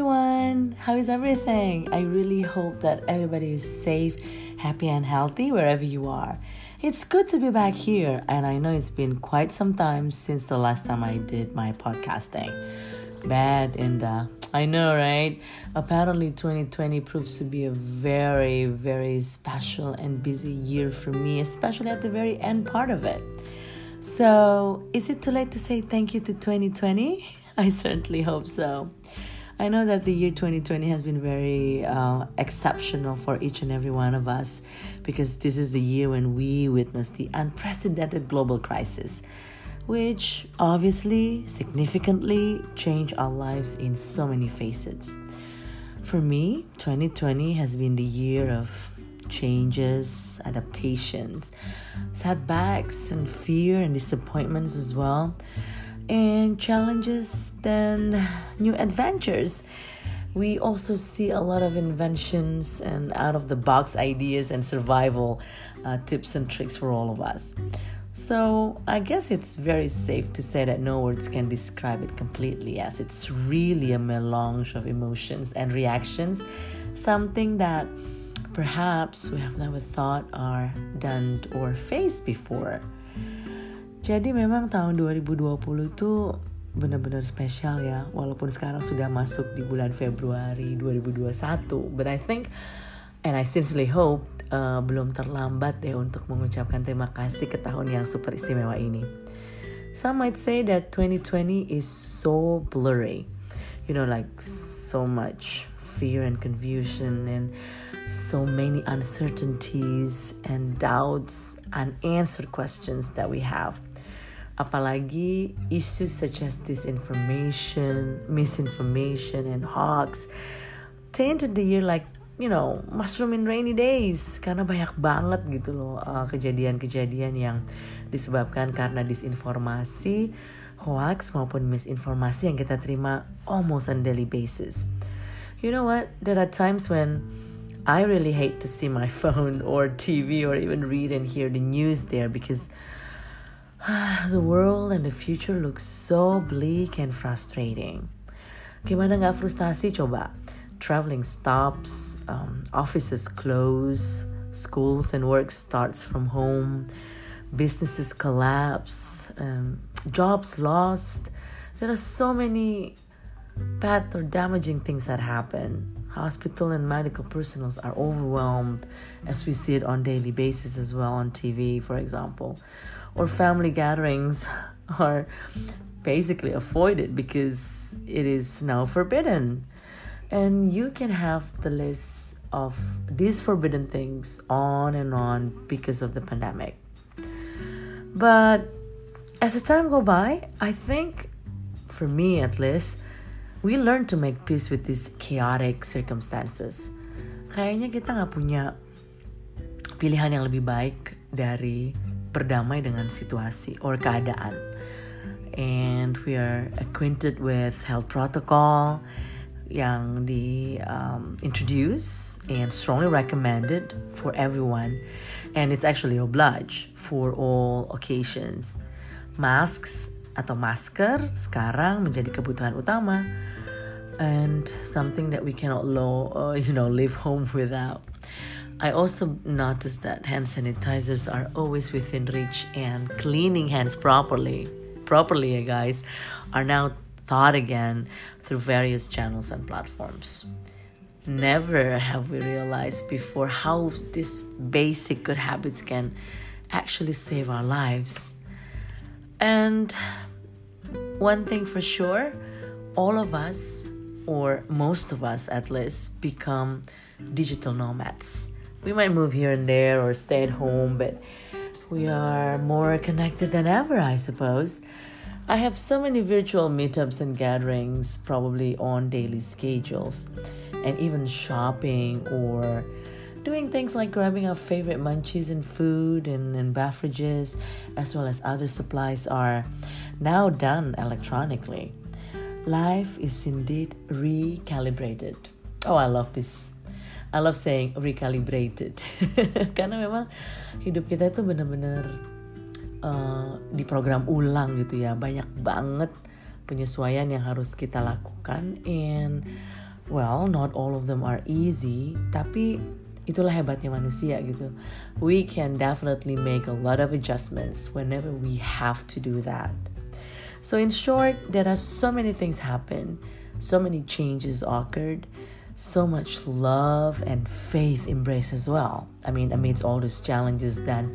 everyone. How is everything? I really hope that everybody is safe, happy, and healthy wherever you are. It's good to be back here, and I know it's been quite some time since the last time I did my podcasting. Bad, and uh, I know, right? Apparently, 2020 proves to be a very, very special and busy year for me, especially at the very end part of it. So, is it too late to say thank you to 2020? I certainly hope so. I know that the year 2020 has been very uh, exceptional for each and every one of us because this is the year when we witnessed the unprecedented global crisis, which obviously significantly changed our lives in so many facets. For me, 2020 has been the year of changes, adaptations, setbacks, and fear and disappointments as well and challenges than new adventures. We also see a lot of inventions and out of the box ideas and survival uh, tips and tricks for all of us. So, I guess it's very safe to say that no words can describe it completely, as it's really a melange of emotions and reactions, something that perhaps we have never thought or done or faced before. Jadi memang tahun 2020 itu benar-benar spesial ya walaupun sekarang sudah masuk di bulan Februari 2021 but I think and I sincerely hope uh, belum terlambat deh untuk mengucapkan terima kasih ke tahun yang super istimewa ini. Some might say that 2020 is so blurry. You know like so much fear and confusion and so many uncertainties and doubts unanswered questions that we have apalagi issues such as disinformation, misinformation, and hoax tainted the year like you know mushroom in rainy days karena banyak banget gitu loh uh, kejadian-kejadian uh, yang disebabkan karena disinformasi, hoax maupun misinformasi yang kita terima almost on daily basis. You know what? There are times when I really hate to see my phone or TV or even read and hear the news there because the world and the future look so bleak and frustrating. Gimana nggak frustasi coba? Traveling stops, um, offices close, schools and work starts from home, businesses collapse, um, jobs lost. There are so many bad or damaging things that happen. Hospital and medical personals are overwhelmed, as we see it on daily basis as well on TV, for example or family gatherings are basically avoided because it is now forbidden. And you can have the list of these forbidden things on and on because of the pandemic. But as the time go by, I think for me at least, we learn to make peace with these chaotic circumstances. Kayaknya kita nggak punya pilihan yang lebih baik dari berdamai dengan situasi or keadaan. And we are acquainted with health protocol yang di um, introduce and strongly recommended for everyone and it's actually obliged for all occasions. Masks atau masker sekarang menjadi kebutuhan utama and something that we cannot low, uh, you know live home without. I also noticed that hand sanitizers are always within reach and cleaning hands properly, properly, guys, are now taught again through various channels and platforms. Never have we realized before how these basic good habits can actually save our lives. And one thing for sure, all of us, or most of us at least, become digital nomads we might move here and there or stay at home, but we are more connected than ever, I suppose. I have so many virtual meetups and gatherings, probably on daily schedules, and even shopping or doing things like grabbing our favorite munchies and food and, and beverages, as well as other supplies, are now done electronically. Life is indeed recalibrated. Oh, I love this I love saying recalibrated. Karena memang hidup kita itu benar-benar uh, diprogram ulang gitu ya. Banyak banget penyesuaian yang harus kita lakukan. And well, not all of them are easy, tapi itulah hebatnya manusia gitu. We can definitely make a lot of adjustments whenever we have to do that. So in short, there are so many things happen, so many changes occurred, so much love and faith embrace as well. I mean, amidst all those challenges that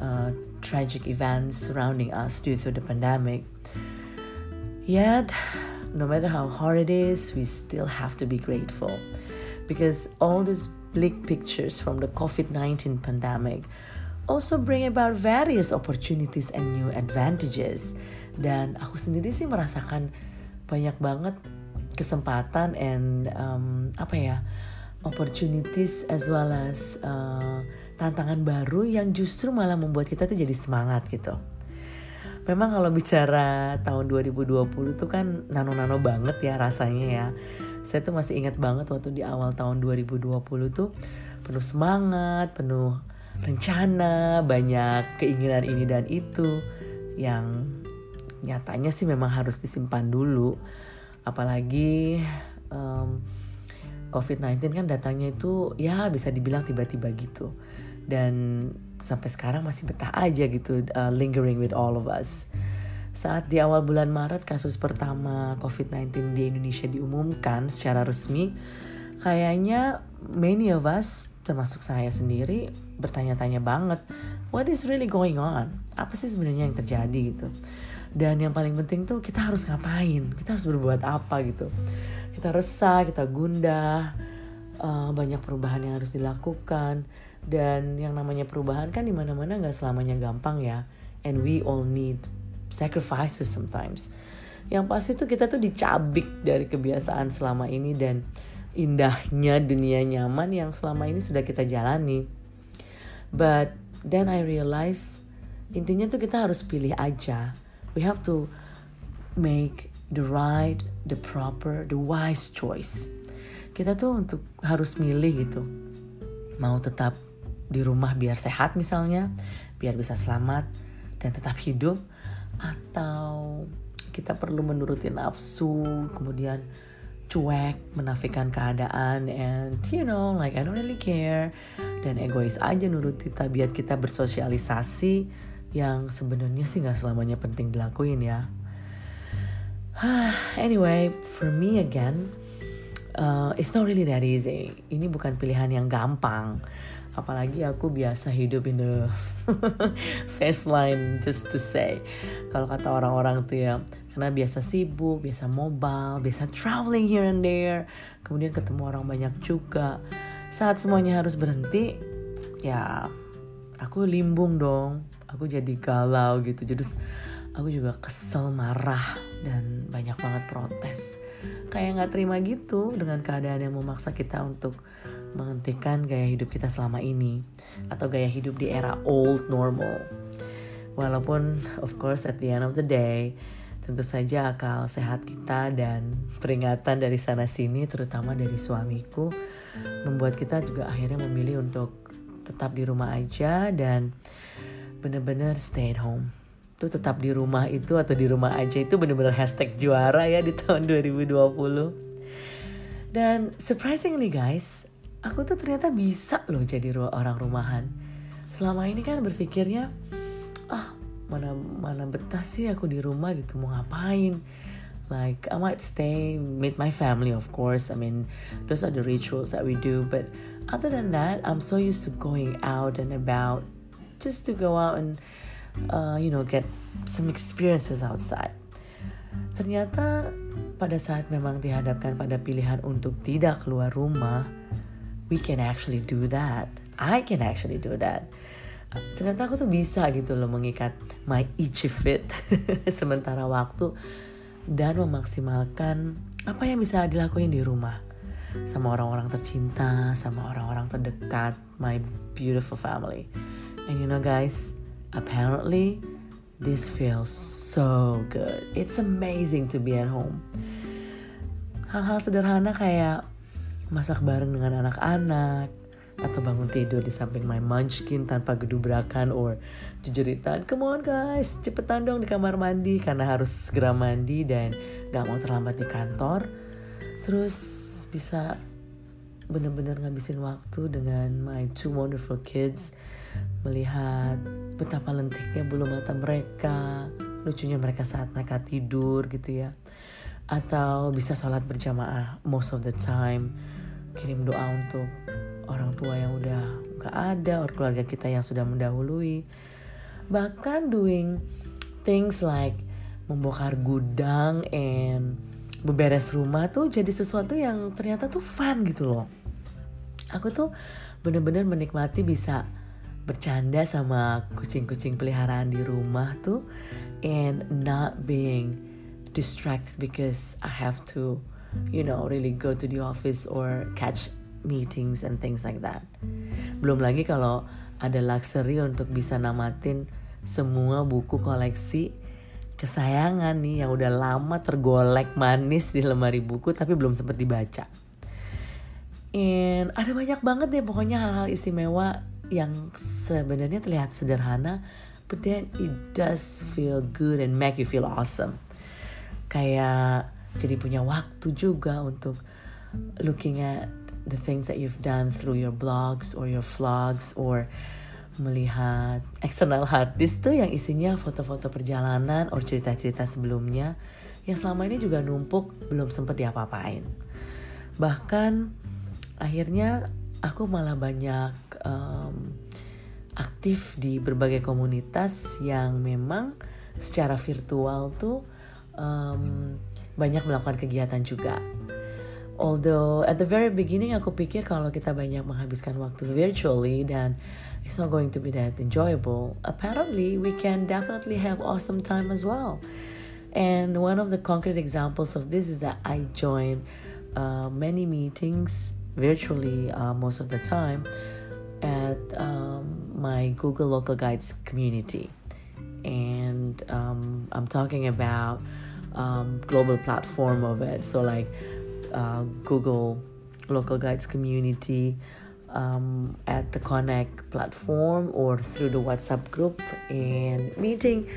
uh, tragic events surrounding us due to the pandemic. Yet, no matter how hard it is, we still have to be grateful because all these bleak pictures from the COVID 19 pandemic also bring about various opportunities and new advantages. Dan aku sendiri sih merasakan banyak banget kesempatan and um, apa ya opportunities as well as uh, tantangan baru yang justru malah membuat kita tuh jadi semangat gitu. Memang kalau bicara tahun 2020 tuh kan nano-nano banget ya rasanya ya. Saya tuh masih ingat banget waktu di awal tahun 2020 tuh penuh semangat, penuh rencana, banyak keinginan ini dan itu yang nyatanya sih memang harus disimpan dulu. Apalagi um, COVID-19 kan datangnya itu ya bisa dibilang tiba-tiba gitu dan sampai sekarang masih betah aja gitu uh, lingering with all of us. Saat di awal bulan Maret kasus pertama COVID-19 di Indonesia diumumkan secara resmi, kayaknya many of us termasuk saya sendiri bertanya-tanya banget, what is really going on? Apa sih sebenarnya yang terjadi gitu? Dan yang paling penting tuh kita harus ngapain? Kita harus berbuat apa gitu? Kita resah, kita gundah, uh, banyak perubahan yang harus dilakukan. Dan yang namanya perubahan kan di mana-mana nggak selamanya gampang ya. And we all need sacrifices sometimes. Yang pasti tuh kita tuh dicabik dari kebiasaan selama ini dan indahnya dunia nyaman yang selama ini sudah kita jalani. But then I realize intinya tuh kita harus pilih aja we have to make the right the proper the wise choice. Kita tuh untuk harus milih gitu. Mau tetap di rumah biar sehat misalnya, biar bisa selamat dan tetap hidup atau kita perlu menuruti nafsu, kemudian cuek, menafikan keadaan and you know like I don't really care. Dan egois aja nuruti tabiat kita bersosialisasi yang sebenarnya sih nggak selamanya penting dilakuin ya. anyway, for me again, uh, it's not really that easy. Ini bukan pilihan yang gampang. Apalagi aku biasa hidup in the fast line just to say. Kalau kata orang-orang tuh ya karena biasa sibuk biasa mobile biasa traveling here and there. Kemudian ketemu orang banyak juga. Saat semuanya harus berhenti ya aku limbung dong aku jadi galau gitu jadi aku juga kesel marah dan banyak banget protes kayak nggak terima gitu dengan keadaan yang memaksa kita untuk menghentikan gaya hidup kita selama ini atau gaya hidup di era old normal. Walaupun of course at the end of the day tentu saja akal sehat kita dan peringatan dari sana sini terutama dari suamiku membuat kita juga akhirnya memilih untuk tetap di rumah aja dan bener-bener stay at home. Tuh tetap di rumah itu atau di rumah aja itu bener-bener hashtag juara ya di tahun 2020 dan surprisingly guys aku tuh ternyata bisa loh jadi orang rumahan. Selama ini kan berpikirnya ah mana mana betah sih aku di rumah gitu mau ngapain? Like I might stay with my family of course. I mean those are the rituals that we do. But other than that I'm so used to going out and about just to go out and uh, you know get some experiences outside ternyata pada saat memang dihadapkan pada pilihan untuk tidak keluar rumah we can actually do that. I can actually do that. Ternyata aku tuh bisa gitu loh mengikat my itchy fit sementara waktu dan memaksimalkan apa yang bisa dilakuin di rumah sama orang-orang tercinta, sama orang-orang terdekat, my beautiful family. And you know guys, apparently this feels so good. It's amazing to be at home. Hal-hal sederhana kayak masak bareng dengan anak-anak atau bangun tidur di samping my munchkin tanpa gedubrakan or jujuritan come on guys cepetan dong di kamar mandi karena harus segera mandi dan gak mau terlambat di kantor terus bisa benar-benar ngabisin waktu dengan my two wonderful kids melihat betapa lentiknya bulu mata mereka lucunya mereka saat mereka tidur gitu ya. Atau bisa sholat berjamaah most of the time kirim doa untuk orang tua yang udah gak ada or keluarga kita yang sudah mendahului. Bahkan doing things like membongkar gudang and beberes rumah tuh jadi sesuatu yang ternyata tuh fun gitu loh. Aku tuh bener-bener menikmati bisa bercanda sama kucing-kucing peliharaan di rumah tuh and not being distracted because I have to you know really go to the office or catch meetings and things like that. Belum lagi kalau ada luxury untuk bisa namatin semua buku koleksi kesayangan nih yang udah lama tergolek manis di lemari buku tapi belum sempat dibaca. And ada banyak banget deh pokoknya hal-hal istimewa yang sebenarnya terlihat sederhana, but then it does feel good and make you feel awesome. Kayak jadi punya waktu juga untuk looking at the things that you've done through your blogs or your vlogs or melihat external hard disk tuh yang isinya foto-foto perjalanan or cerita-cerita sebelumnya yang selama ini juga numpuk belum sempat diapa-apain. Bahkan akhirnya aku malah banyak um, aktif di berbagai komunitas yang memang secara virtual tuh um, banyak melakukan kegiatan juga. Although at the very beginning aku pikir kalau kita banyak menghabiskan waktu virtually dan it's not going to be that enjoyable. Apparently we can definitely have awesome time as well. And one of the concrete examples of this is that I joined uh, many meetings virtually uh, most of the time at um, my Google Local Guides community. And um, I'm talking about um, global platform of it. So like uh, Google Local Guides community um, at the Connect platform or through the WhatsApp group and meeting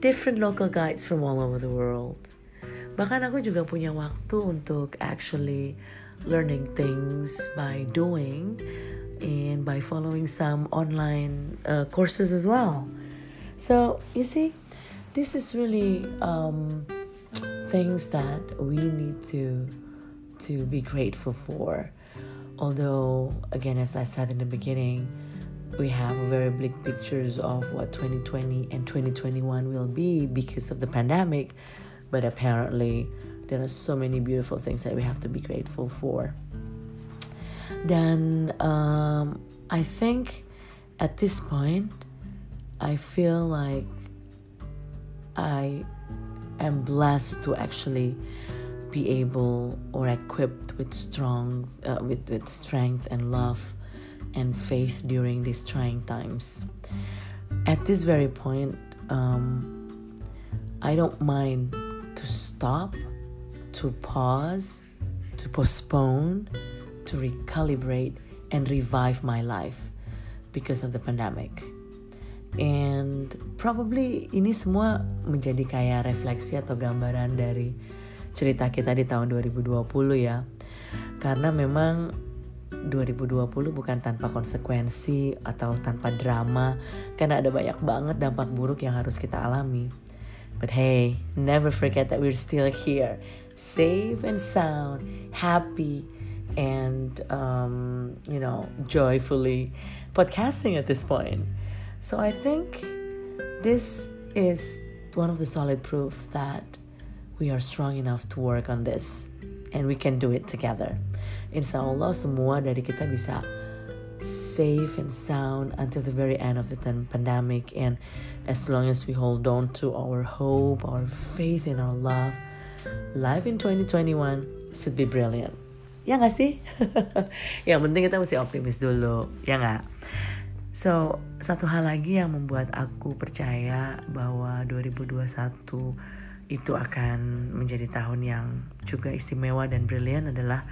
different local guides from all over the world. Bahkan aku juga punya waktu untuk actually learning things by doing and by following some online uh, courses as well. So, you see, this is really um, things that we need to to be grateful for. Although, again, as I said in the beginning, we have very bleak pictures of what 2020 and 2021 will be because of the pandemic, but apparently there are so many beautiful things that we have to be grateful for. Then um, I think at this point, I feel like I am blessed to actually be able or equipped with strong uh, with, with strength and love and faith during these trying times. At this very point, um, I don't mind to stop to pause, to postpone, to recalibrate, and revive my life because of the pandemic. And probably ini semua menjadi kayak refleksi atau gambaran dari cerita kita di tahun 2020 ya. Karena memang 2020 bukan tanpa konsekuensi atau tanpa drama karena ada banyak banget dampak buruk yang harus kita alami. But hey, never forget that we're still here safe and sound, happy, and um, you know, joyfully podcasting at this point. So I think this is one of the solid proof that we are strong enough to work on this and we can do it together. Insya Allah semua dari kita bisa safe and sound until the very end of the pandemic and as long as we hold on to our hope, our faith and our love, life in 2021 should be brilliant. Ya gak sih? yang penting kita mesti optimis dulu, ya gak? So, satu hal lagi yang membuat aku percaya bahwa 2021 itu akan menjadi tahun yang juga istimewa dan brilian adalah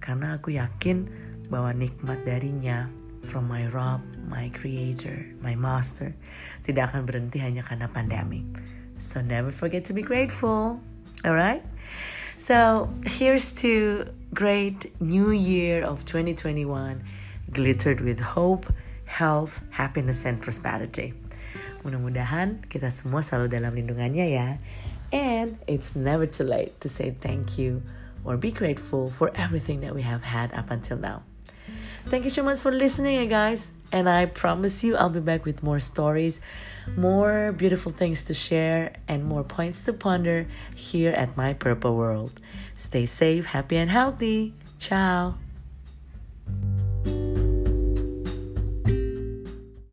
karena aku yakin bahwa nikmat darinya from my Rob, my creator, my master tidak akan berhenti hanya karena pandemi. So never forget to be grateful. Alright? So here's to great new year of 2021 glittered with hope, health, happiness, and prosperity. Mudah-mudahan kita semua selalu dalam lindungannya ya. And it's never too late to say thank you or be grateful for everything that we have had up until now. Thank you so much for listening, guys. And I promise you, I'll be back with more stories, more beautiful things to share, and more points to ponder here at my Purple World. Stay safe, happy, and healthy. Ciao.